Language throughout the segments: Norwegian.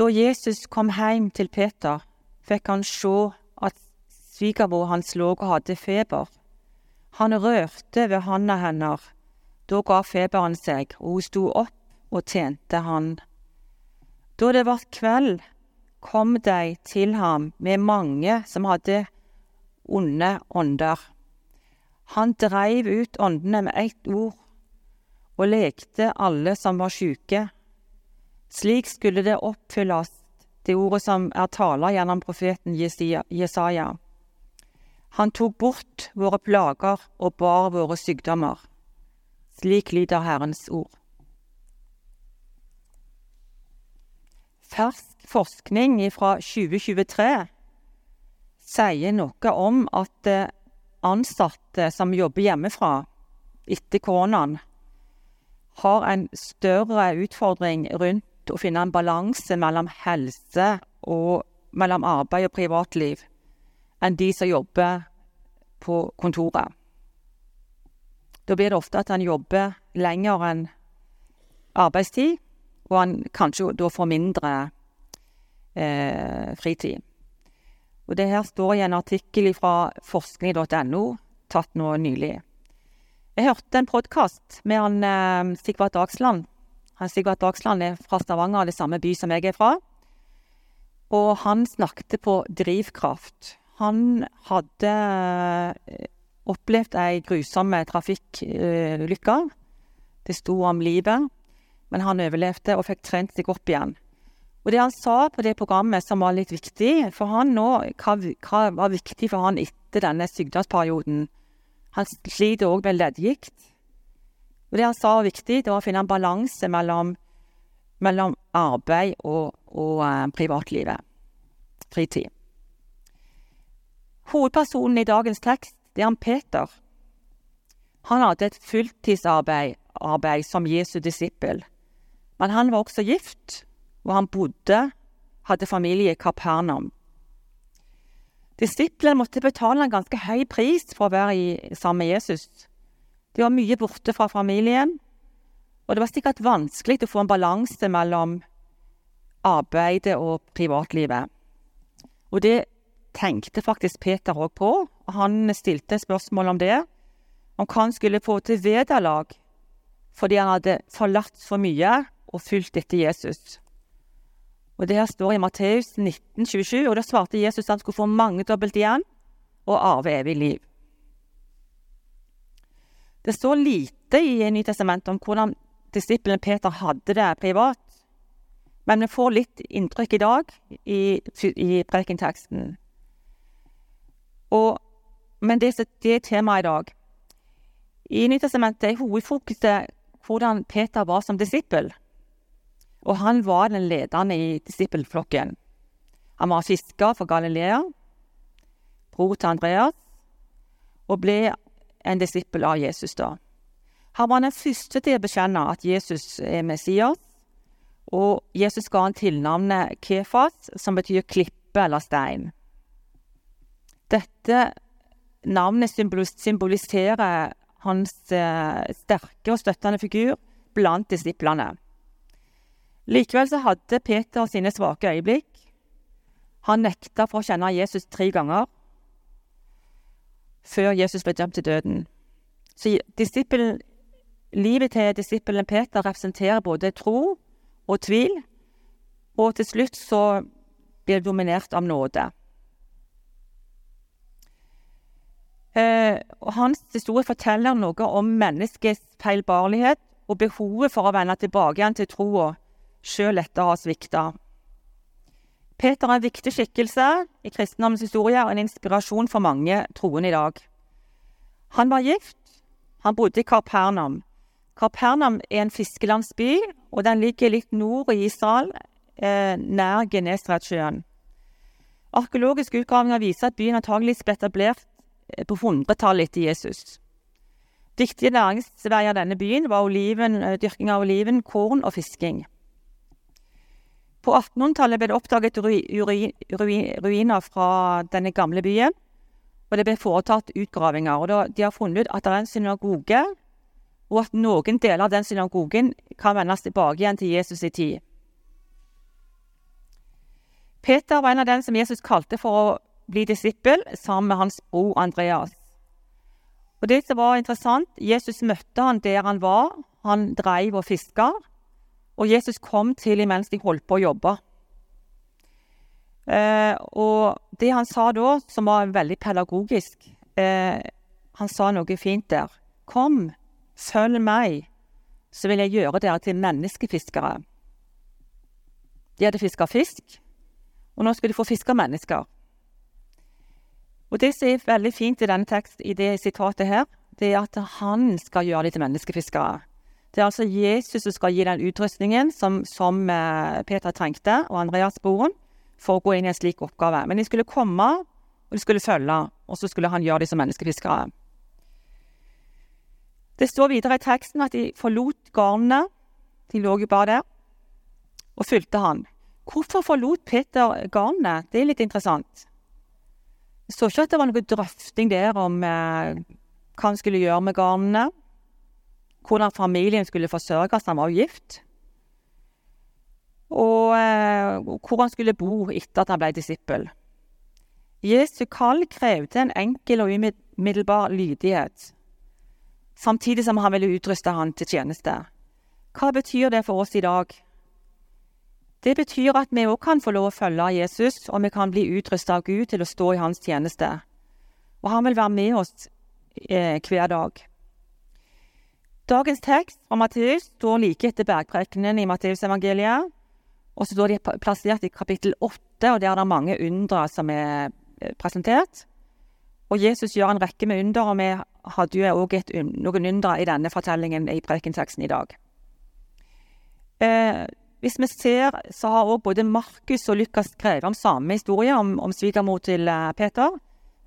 Da Jesus kom hjem til Peter, fikk han se at svigermor hans lå og hadde feber. Han rørte ved handa hennes. Da ga feberen seg, og hun sto opp og tjente han. Da det var kveld, kom de til ham med mange som hadde onde ånder. Han dreiv ut åndene med ett ord og lekte alle som var sjuke. Slik skulle det oppfylles, det ordet som er tala gjennom profeten Jesaja. Han tok bort våre plager og bar våre sykdommer. Slik lyder Herrens ord. Fersk forskning fra 2023 sier noe om at ansatte som jobber hjemmefra etter koronaen, har en større utfordring rundt å finne en balanse mellom helse og mellom arbeid og privatliv enn de som jobber på kontoret. Da blir det ofte at en jobber lenger enn arbeidstid, og en kanskje da får mindre eh, fritid. Og det her står i en artikkel fra forskning.no, tatt nå nylig. Jeg hørte en podkast med han eh, Sigvart Dagsland. Han Sigvart Dagsland er fra Stavanger, det samme by som jeg er fra. Og han snakket på drivkraft. Han hadde eh, opplevd ei grusom trafikkulykke. Det sto om livet, men han overlevde og fikk trent seg opp igjen. Og det han sa på det programmet som var litt viktig for han nå, hva, hva var viktig for han etter denne sykdomsperioden Han sliter òg med leddgikt. Og det han sa var viktig, det var å finne en balanse mellom, mellom arbeid og, og uh, privatlivet. Fritid. Hovedpersonen i dagens tekst, det er han Peter. Han hadde et fulltidsarbeid arbeid som Jesu disippel, men han var også gift og han bodde, hadde familie i Kapernaum. Disiplene måtte betale en ganske høy pris for å være i, sammen med Jesus. De var mye borte fra familien, og det var sikkert vanskelig å få en balanse mellom arbeidet og privatlivet. Og det tenkte faktisk Peter òg på, og han stilte spørsmål om det. Om han skulle få til vederlag fordi han hadde forlatt for mye og fulgt etter Jesus. Og Det her står i Matteus 19, 27, og da svarte Jesus at han skulle få mangedobbelt igjen og arve evig liv. Det står lite i Nytestamentet om hvordan disippelen Peter hadde det privat, men vi får litt inntrykk i dag i, i prekenteksten. Men det, det er temaet i dag. I Nytestamentet er hovedfokuset hvordan Peter var som disippel og han var den ledende i disippelflokken. Han var fisker for Galilea, bror til Andreas, og ble en disippel av Jesus da. Han var den første til å bekjenne at Jesus er Messias, og Jesus ga han tilnavnet Kefas, som betyr klippe eller stein. Dette navnet symboliserer hans eh, sterke og støttende figur blant disiplene. Likevel så hadde Peter sine svake øyeblikk. Han nekta for å kjenne Jesus tre ganger før Jesus ble dømt til døden. Så livet til disippelen Peter representerer både tro og tvil, og til slutt så blir det dominert av nåde. Eh, og hans historie forteller noe om menneskets feilbarlighet og behovet for å vende tilbake igjen til troa sjøl etter å ha svikta. Peter er en viktig skikkelse i kristendommens historie og en inspirasjon for mange troende i dag. Han var gift. Han bodde i Karpernam. Karpernam er en fiskelandsby, og den ligger litt nord i Israel, eh, nær Genesaretsjøen. Arkeologiske utgravinger viser at byen antageligvis ble etablert eh, på 100-tallet etter Jesus. Viktige næringsveier av denne byen var oliven, eh, dyrking av oliven, korn og fisking. På 1800-tallet ble det oppdaget ruiner fra denne gamle byen. Og det ble foretatt utgravinger. og De har funnet ut at det er en synagoge, og at noen deler av den synagogen kan vendes tilbake igjen til Jesus' i tid. Peter var en av dem som Jesus kalte for å bli disippel, sammen med hans bror Andreas. Og det som var interessant, Jesus møtte han der han var. Han dreiv og fiska. Og Jesus kom til mens de holdt på å jobbe. Eh, og det han sa da, som var veldig pedagogisk eh, Han sa noe fint der. Kom, følg meg, så vil jeg gjøre dere til menneskefiskere. De hadde fiska fisk, og nå skulle de få fiske mennesker. Og Det som er veldig fint i denne tekst, i det sitatet her, det er at han skal gjøre dem til menneskefiskere. Det er altså Jesus som skal gi den utrustningen som, som eh, Peter trengte, og Andreas broren, for å gå inn i en slik oppgave. Men de skulle komme, og de skulle følge, og så skulle han gjøre dem som menneskefiskere. Det står videre i teksten at de forlot garnene, de lå jo bare der, og fulgte han. Hvorfor forlot Peter garnene? Det er litt interessant. Jeg så ikke at det var noe drøfting der om eh, hva han skulle gjøre med garnene. Hvordan familien skulle forsørges, han var gift. Og eh, hvor han skulle bo etter at han ble disippel. Jesu kall krevde en enkel og umiddelbar lydighet, samtidig som han ville utruste han til tjeneste. Hva betyr det for oss i dag? Det betyr at vi òg kan få lov å følge Jesus, og vi kan bli utrusta av Gud til å stå i hans tjeneste. Og han vil være med oss eh, hver dag. Dagens tekst fra Matteus står like etter bergprekenen i Matteusevangeliet. Og så står de plassert i kapittel 8, og der er det mange undre som er eh, presentert. Og Jesus gjør en rekke med under, og vi hadde jo òg noen undre i denne fortellingen i prekenteksten i dag. Eh, hvis vi ser, så har også både Markus og Lukas skrevet om samme historie, om, om svigermor til uh, Peter.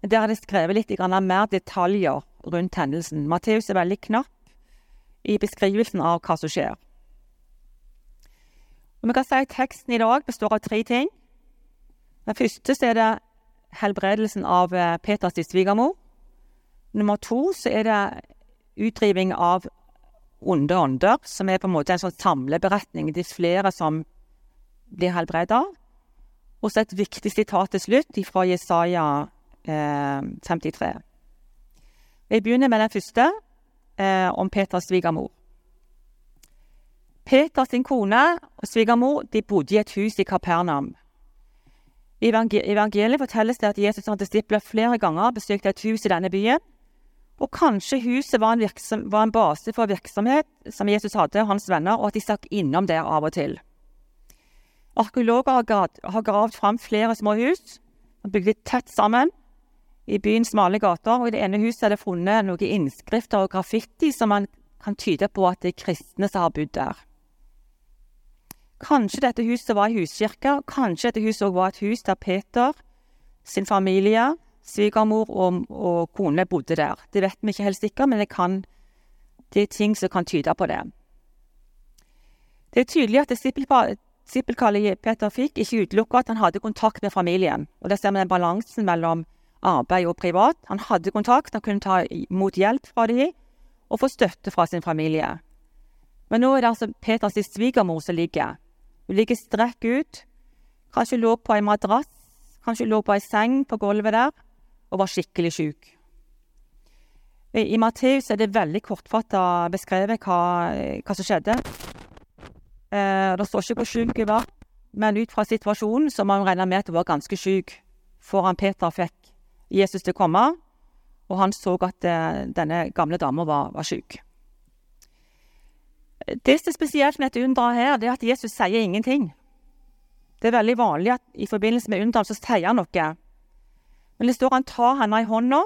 Der er det skrevet litt mer detaljer rundt hendelsen. Matteus er veldig knapp i beskrivelsen av hva som skjer. Og vi kan si at Teksten i dag består av tre ting. Den første er det helbredelsen av uh, Peters svigermor. Nummer to så er det utdriving av onde ånder, som er på en måte en sånn samleberetning. Det er flere som blir helbreda. Og så et viktig sitat til slutt fra Jesaja eh, 53. Jeg begynner med den første, eh, om Peters svigermor. Peters kone og svigermor de bodde i et hus i Kapernaum. I evangeliet fortelles det at Jesus og disipler flere ganger besøkte et hus i denne byen og kanskje huset var en, virksom, var en, base for virksomhet som Jesus hadde, og hans venner, og at de stakk innom der av og til. Arkeologer har, gravd, fram flere små hus, bygd tett sammen i byens smale gater. og I det ene huset er det funnet noen innskrifter og graffiti som man kan tyde på at det er kristne som har bodd der. Kanskje dette huset var ei huskirke, kanskje dette huset også var et hus der Peter sin familie svigermor og, og kone bodde der. Det vet vi ikke helt sikkert, men det, kan, det er ting som kan tyde på det. Det er tydelig at disippelkallet Peter fikk, ikke utelukker at han hadde kontakt med familien. Og Der ser vi den balansen mellom arbeid og privat. Han hadde kontakt, han kunne ta imot hjelp fra dem og få støtte fra sin familie. Men nå er det altså Peters svigermor som ligger. Hun ligger strekk ut. Kanskje lå på en madrass, kanskje lå på ei seng på gulvet der og var skikkelig syk. I Matteus er det veldig kortfatta beskrevet hva, hva, som skjedde. Eh, det står ikke hvor sjuk hun var, men ut fra situasjonen så må man regne med at hun var ganske syk foran Peter fikk Jesus til å komme, og han så at eh, denne gamle dama var, var syk. Det som er spesielt med dette underet her, det er at Jesus sier ingenting. Det er veldig vanlig at i forbindelse med underet så sier han noe. Men det står han tar henne i hånda,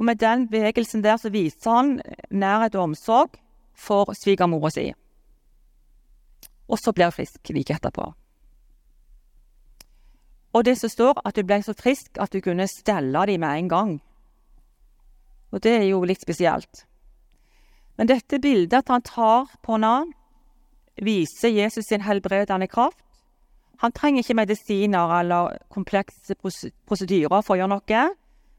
og med den bevegelsen der så viser han nærhet og omsorg for svigermora si. Og så blir hun frisk like etterpå. Og det som står, at du ble så frisk at du kunne stelle dem med en gang. Og det er jo litt spesielt. Men dette bildet at han tar på henne, viser Jesus sin helbredende kraft han trenger ikke medisiner eller komplekse prosedyrer for å gjøre noe.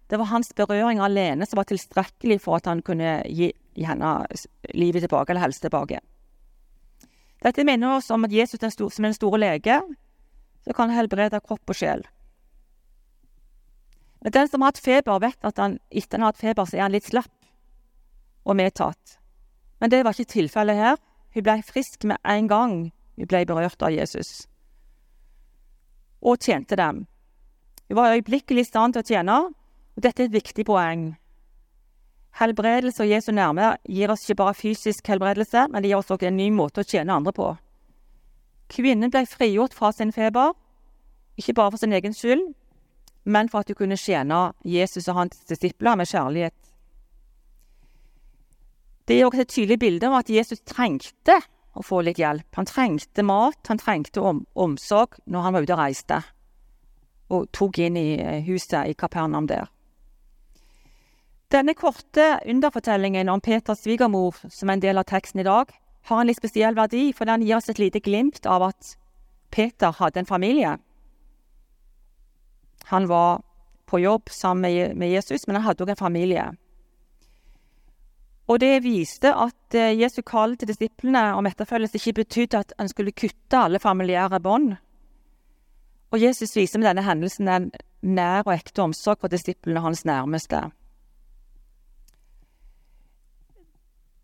Det var hans berøring alene som var tilstrekkelig for at han kunne gi, gi henne livet tilbake, eller helse tilbake. Dette minner oss om at Jesus er som den store lege så kan helbrede kropp og sjel. Men den som har hatt feber, vet at han, etter han har hatt feber, så er han litt slapp og medtatt. Men det var ikke tilfellet her. Hun ble frisk med en gang hun ble berørt av Jesus, og tjente dem. Hun var øyeblikkelig i stand til å tjene, og dette er et viktig poeng. Helbredelse og Jesu nærme gir oss ikke bare fysisk helbredelse, men det gir oss også en ny måte å tjene andre på. Kvinnen ble frigjort fra sin feber, ikke bare for sin egen skyld, men for at hun kunne tjene Jesus og hans disipler med kjærlighet. Det gir også et tydelig bilde av at Jesus trengte å få litt hjelp. Han trengte mat, han trengte om, omsorg når han var ute og reiste, og tok inn i eh, huset i Kapernaum der. Denne korte underfortellingen om Peters svigermor, som er en del av teksten i dag, har en litt spesiell verdi, for den gir oss et lite glimt av at Peter hadde en familie. Han var på jobb sammen med Jesus, men han hadde òg en familie. Og det viste at eh, Jesu kall til disiplene om etterfølgelse ikke betydde at han skulle kutte alle familiære bånd. Og Jesus viser med denne hendelsen en nær og ekte omsorg for disiplene hans nærmeste.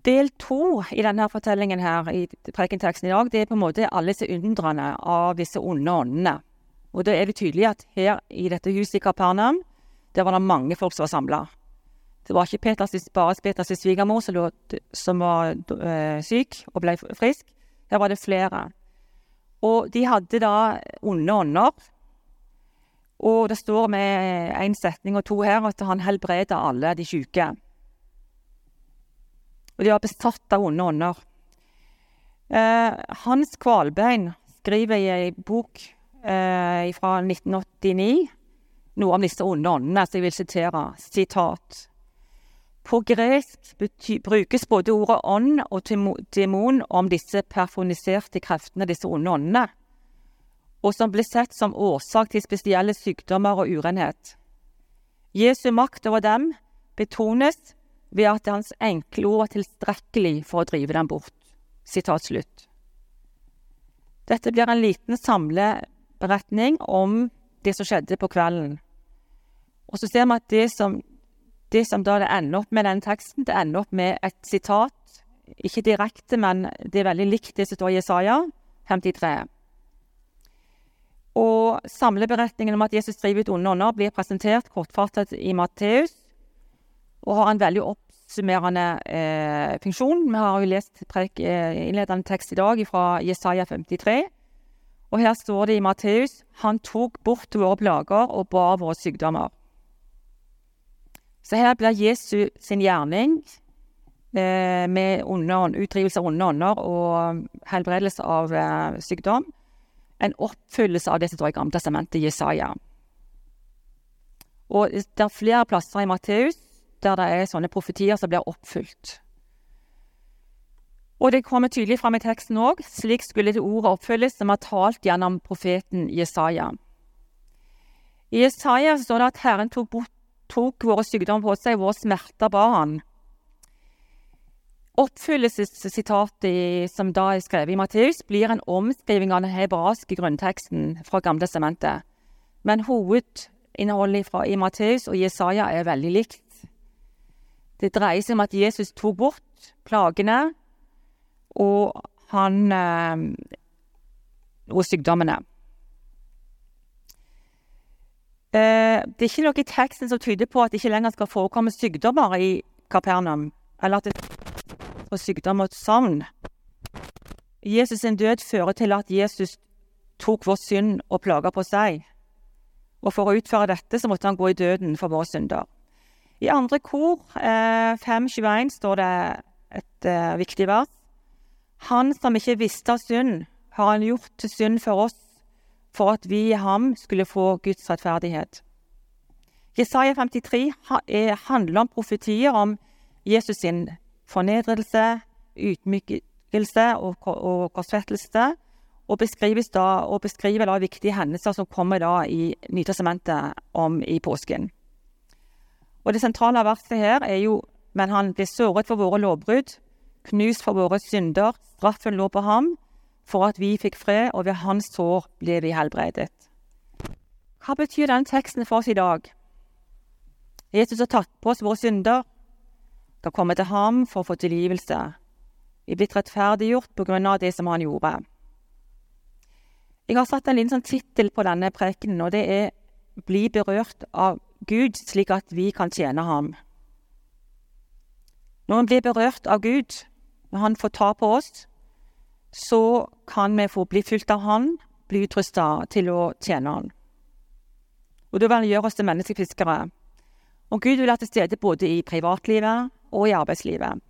Del to i denne fortellingen her, i prekenteksten i dag, det er på en måte alle disse undrene av disse onde åndene. Og da er det tydelig at her i dette huset i Kapernaum, der var det mange folk som var samla. Det var ikke Peters, bare Peters svigermor som, som, var øh, syk og ble frisk. Her var det flere. Og de hadde da onde ånder. Og det står med én setning og to her at han helbreder alle de syke og de var besatt av onde ånder. Eh, Hans Kvalbein skriver i ei bok eh, fra 1989 noe om disse onde åndene, som jeg vil sitere. Sitat. På gresk brukes både ordet ånd og demon om disse perfoniserte kreftene, disse onde åndene, og som ble sett som årsak til spesielle sykdommer og urenhet. Jesu makt over dem betones ved at hans enkle ord var tilstrekkelig for å drive dem bort. Sitat slutt. Dette blir en liten samleberetning om det som skjedde på kvelden. Og så ser vi at det som, det som da det ender opp med denne teksten, det ender opp med et sitat. Ikke direkte, men det er veldig likt det som står i Jesaja 53. Og samleberetningen om at Jesus driver ut onde ånder, blir presentert kortfattet i Matteus og har en veldig oppsummerende eh, funksjon. Vi har jo lest prek, eh, innledende tekst i dag fra Jesaja 53. Og her står det i Matteus han tok bort våre plager og bar våre sykdommer. Så her blir Jesu sin gjerning eh, med onde, utdrivelse av onde ånder og helbredelse av eh, sykdom en oppfyllelse av det som står i Gamle testamentet, Jesaja. Og det er flere plasser i Matteus der det er sånne profetier som blir oppfylt. Og det kommer tydelig fram i teksten òg. Slik skulle det ordet oppfylles som er talt gjennom profeten Jesaja. I Jesaja står det at Herren tok, tok våre sykdommer på seg, våre smerter bar han. Oppfyllelsessitatet som da er skrevet i Matteus, blir en omskriving av den hebraiske grunnteksten fra Gamle sementet. Men hovedinnholdet i Matteus og Jesaja er veldig likt. Det dreier seg om at Jesus tok bort plagene og han eh, og sykdommene. Eh, det er ikke noe i teksten som tyder på at det ikke lenger skal forekomme sykdommer i Kapernaum, eller at det er sykdom og savn. Jesus' sin død fører til at Jesus tok vår synd og plager på seg. Og for å utføre dette så måtte han gå i døden for våre synder. I andre kor, eh, 5.21, står det et eh, viktig vers. Han som ikke visste av synd, har han gjort til synd for oss, for at vi i ham skulle få Guds rettferdighet. Jesaja 53 handler om profetier om Jesus sin fornedrelse, utmykkelse og, og korsfettelse, og, beskriver viktige hendelser som kommer da i Nytestamentet om i påsken. Og det sentrale verset her er jo Men han ble såret for våre lovbrudd, knust for våre synder. Straffen lå på ham. for at vi fikk fred, og ved hans sår ble vi helbredet. Hva betyr den teksten for oss i dag? Jesus har tatt på oss våre synder, kan komme til ham for å få tilgivelse. Vi er blitt rettferdiggjort på grunn av det som han gjorde. Jeg har satt en liten sånn tittel på denne prekenen, og det er 'Bli berørt av Gud, slik at vi kan tjene ham'. Når vi blir berørt av Gud, når Han får ta på oss, så kan vi få bli fulgt av Han, bli utrusta til å tjene Han. Og det vil Han gjøre oss til menneskefiskere. Og Gud vil være til stede både i privatlivet og i arbeidslivet.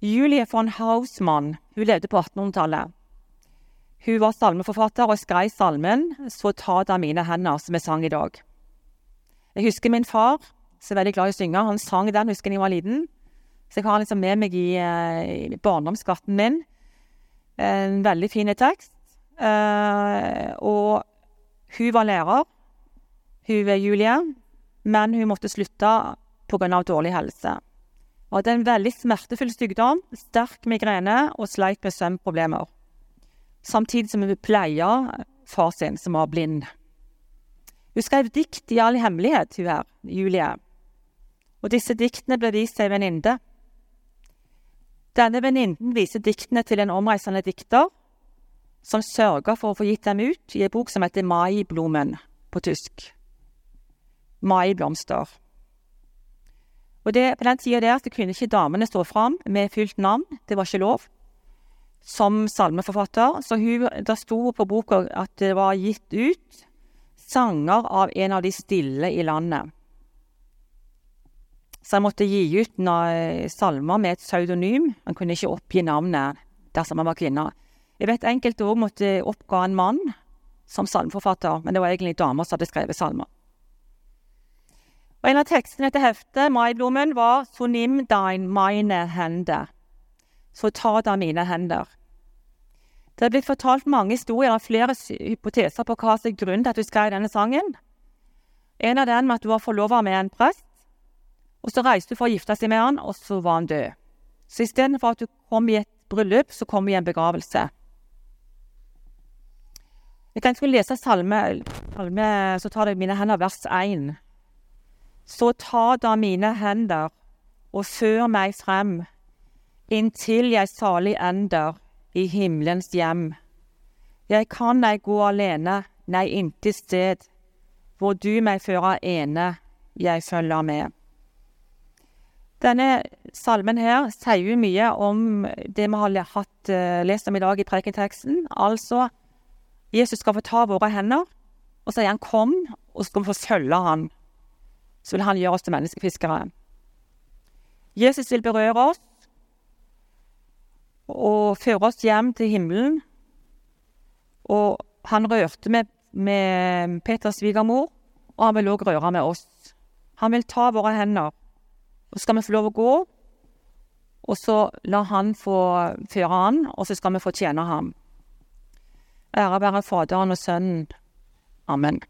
Julie von Hausmann hun levde på 1800-tallet. Hun var salmeforfatter og skrev salmen 'Så ta da mine hender', som vi sang i dag. Jeg husker min far, som er veldig glad i å synge. Han sang den husker jeg jeg var liten. Så jeg har liksom med meg i, eh, i barndomsskatten min. En veldig fin tekst. Uh, og hun var lærer, hun er Julie, men hun måtte slutte pga. dårlig helse. Hun hadde en veldig smertefull sykdom, sterk migrene og sleit med søvnproblemer samtidig som hun pleier far sin, som var blind. Hun skrev dikt i all hemmelighet, hun her, Julie. Og disse diktene ble vist til ei venninne. Denne venninnen viser diktene til en omreisende dikter, som sørga for å få gitt dem ut i ei bok som heter Maiblomen på tysk. Maiblomster. Og det, På den tida der så kunne ikke damene stå fram med fylt navn, det var ikke lov som salmeforfatter. Så hun, det sto på boka at det var gitt ut sanger av en av de stille i landet. Så han måtte gi ut salmer med et pseudonym. Han kunne ikke oppgi navnet dersom han var kvinne. Jeg vet enkelte òg måtte oppga en mann som salmeforfatter, men det var egentlig damer som hadde skrevet salmer. Og En av tekstene til heftet, Maiblomen, var 'Så nimm dein meine hende'. Så ta da mine hender. Det er blitt fortalt mange historier og flere hypoteser på hva som er grunnen til at du skrev denne sangen. En av dem at du var forlova med en prest, og så reiste du for å gifte seg med han, og så var han død. Så istedenfor at du kom i et bryllup, så kom du i en begravelse. Jeg tenkte jeg skulle lese salme, salme så tar det mine hender, vers 1. Så ta da mine hender og før meg frem inntil jeg salig ender i himmelens hjem. Jeg kan ei gå alene, nei, intet sted, hvor du meg fører ene, jeg følger med. Denne salmen her sier jo mye om det vi har hatt, uh, lest om i dag i prekenteksten. Altså, Jesus skal få ta våre hender, og sier han 'kom', og så skal vi få følge han. Så vil han gjøre oss til menneskefiskere. Jesus vil berøre oss, og føre oss hjem til himmelen. Og han rørte med, med Peters svigermor, og han vil òg røre med oss. Han vil ta våre hender. Og skal vi få lov å gå, og så la han få føre han, og så skal vi få tjene ham. Ære være Faderen og Sønnen. Amen.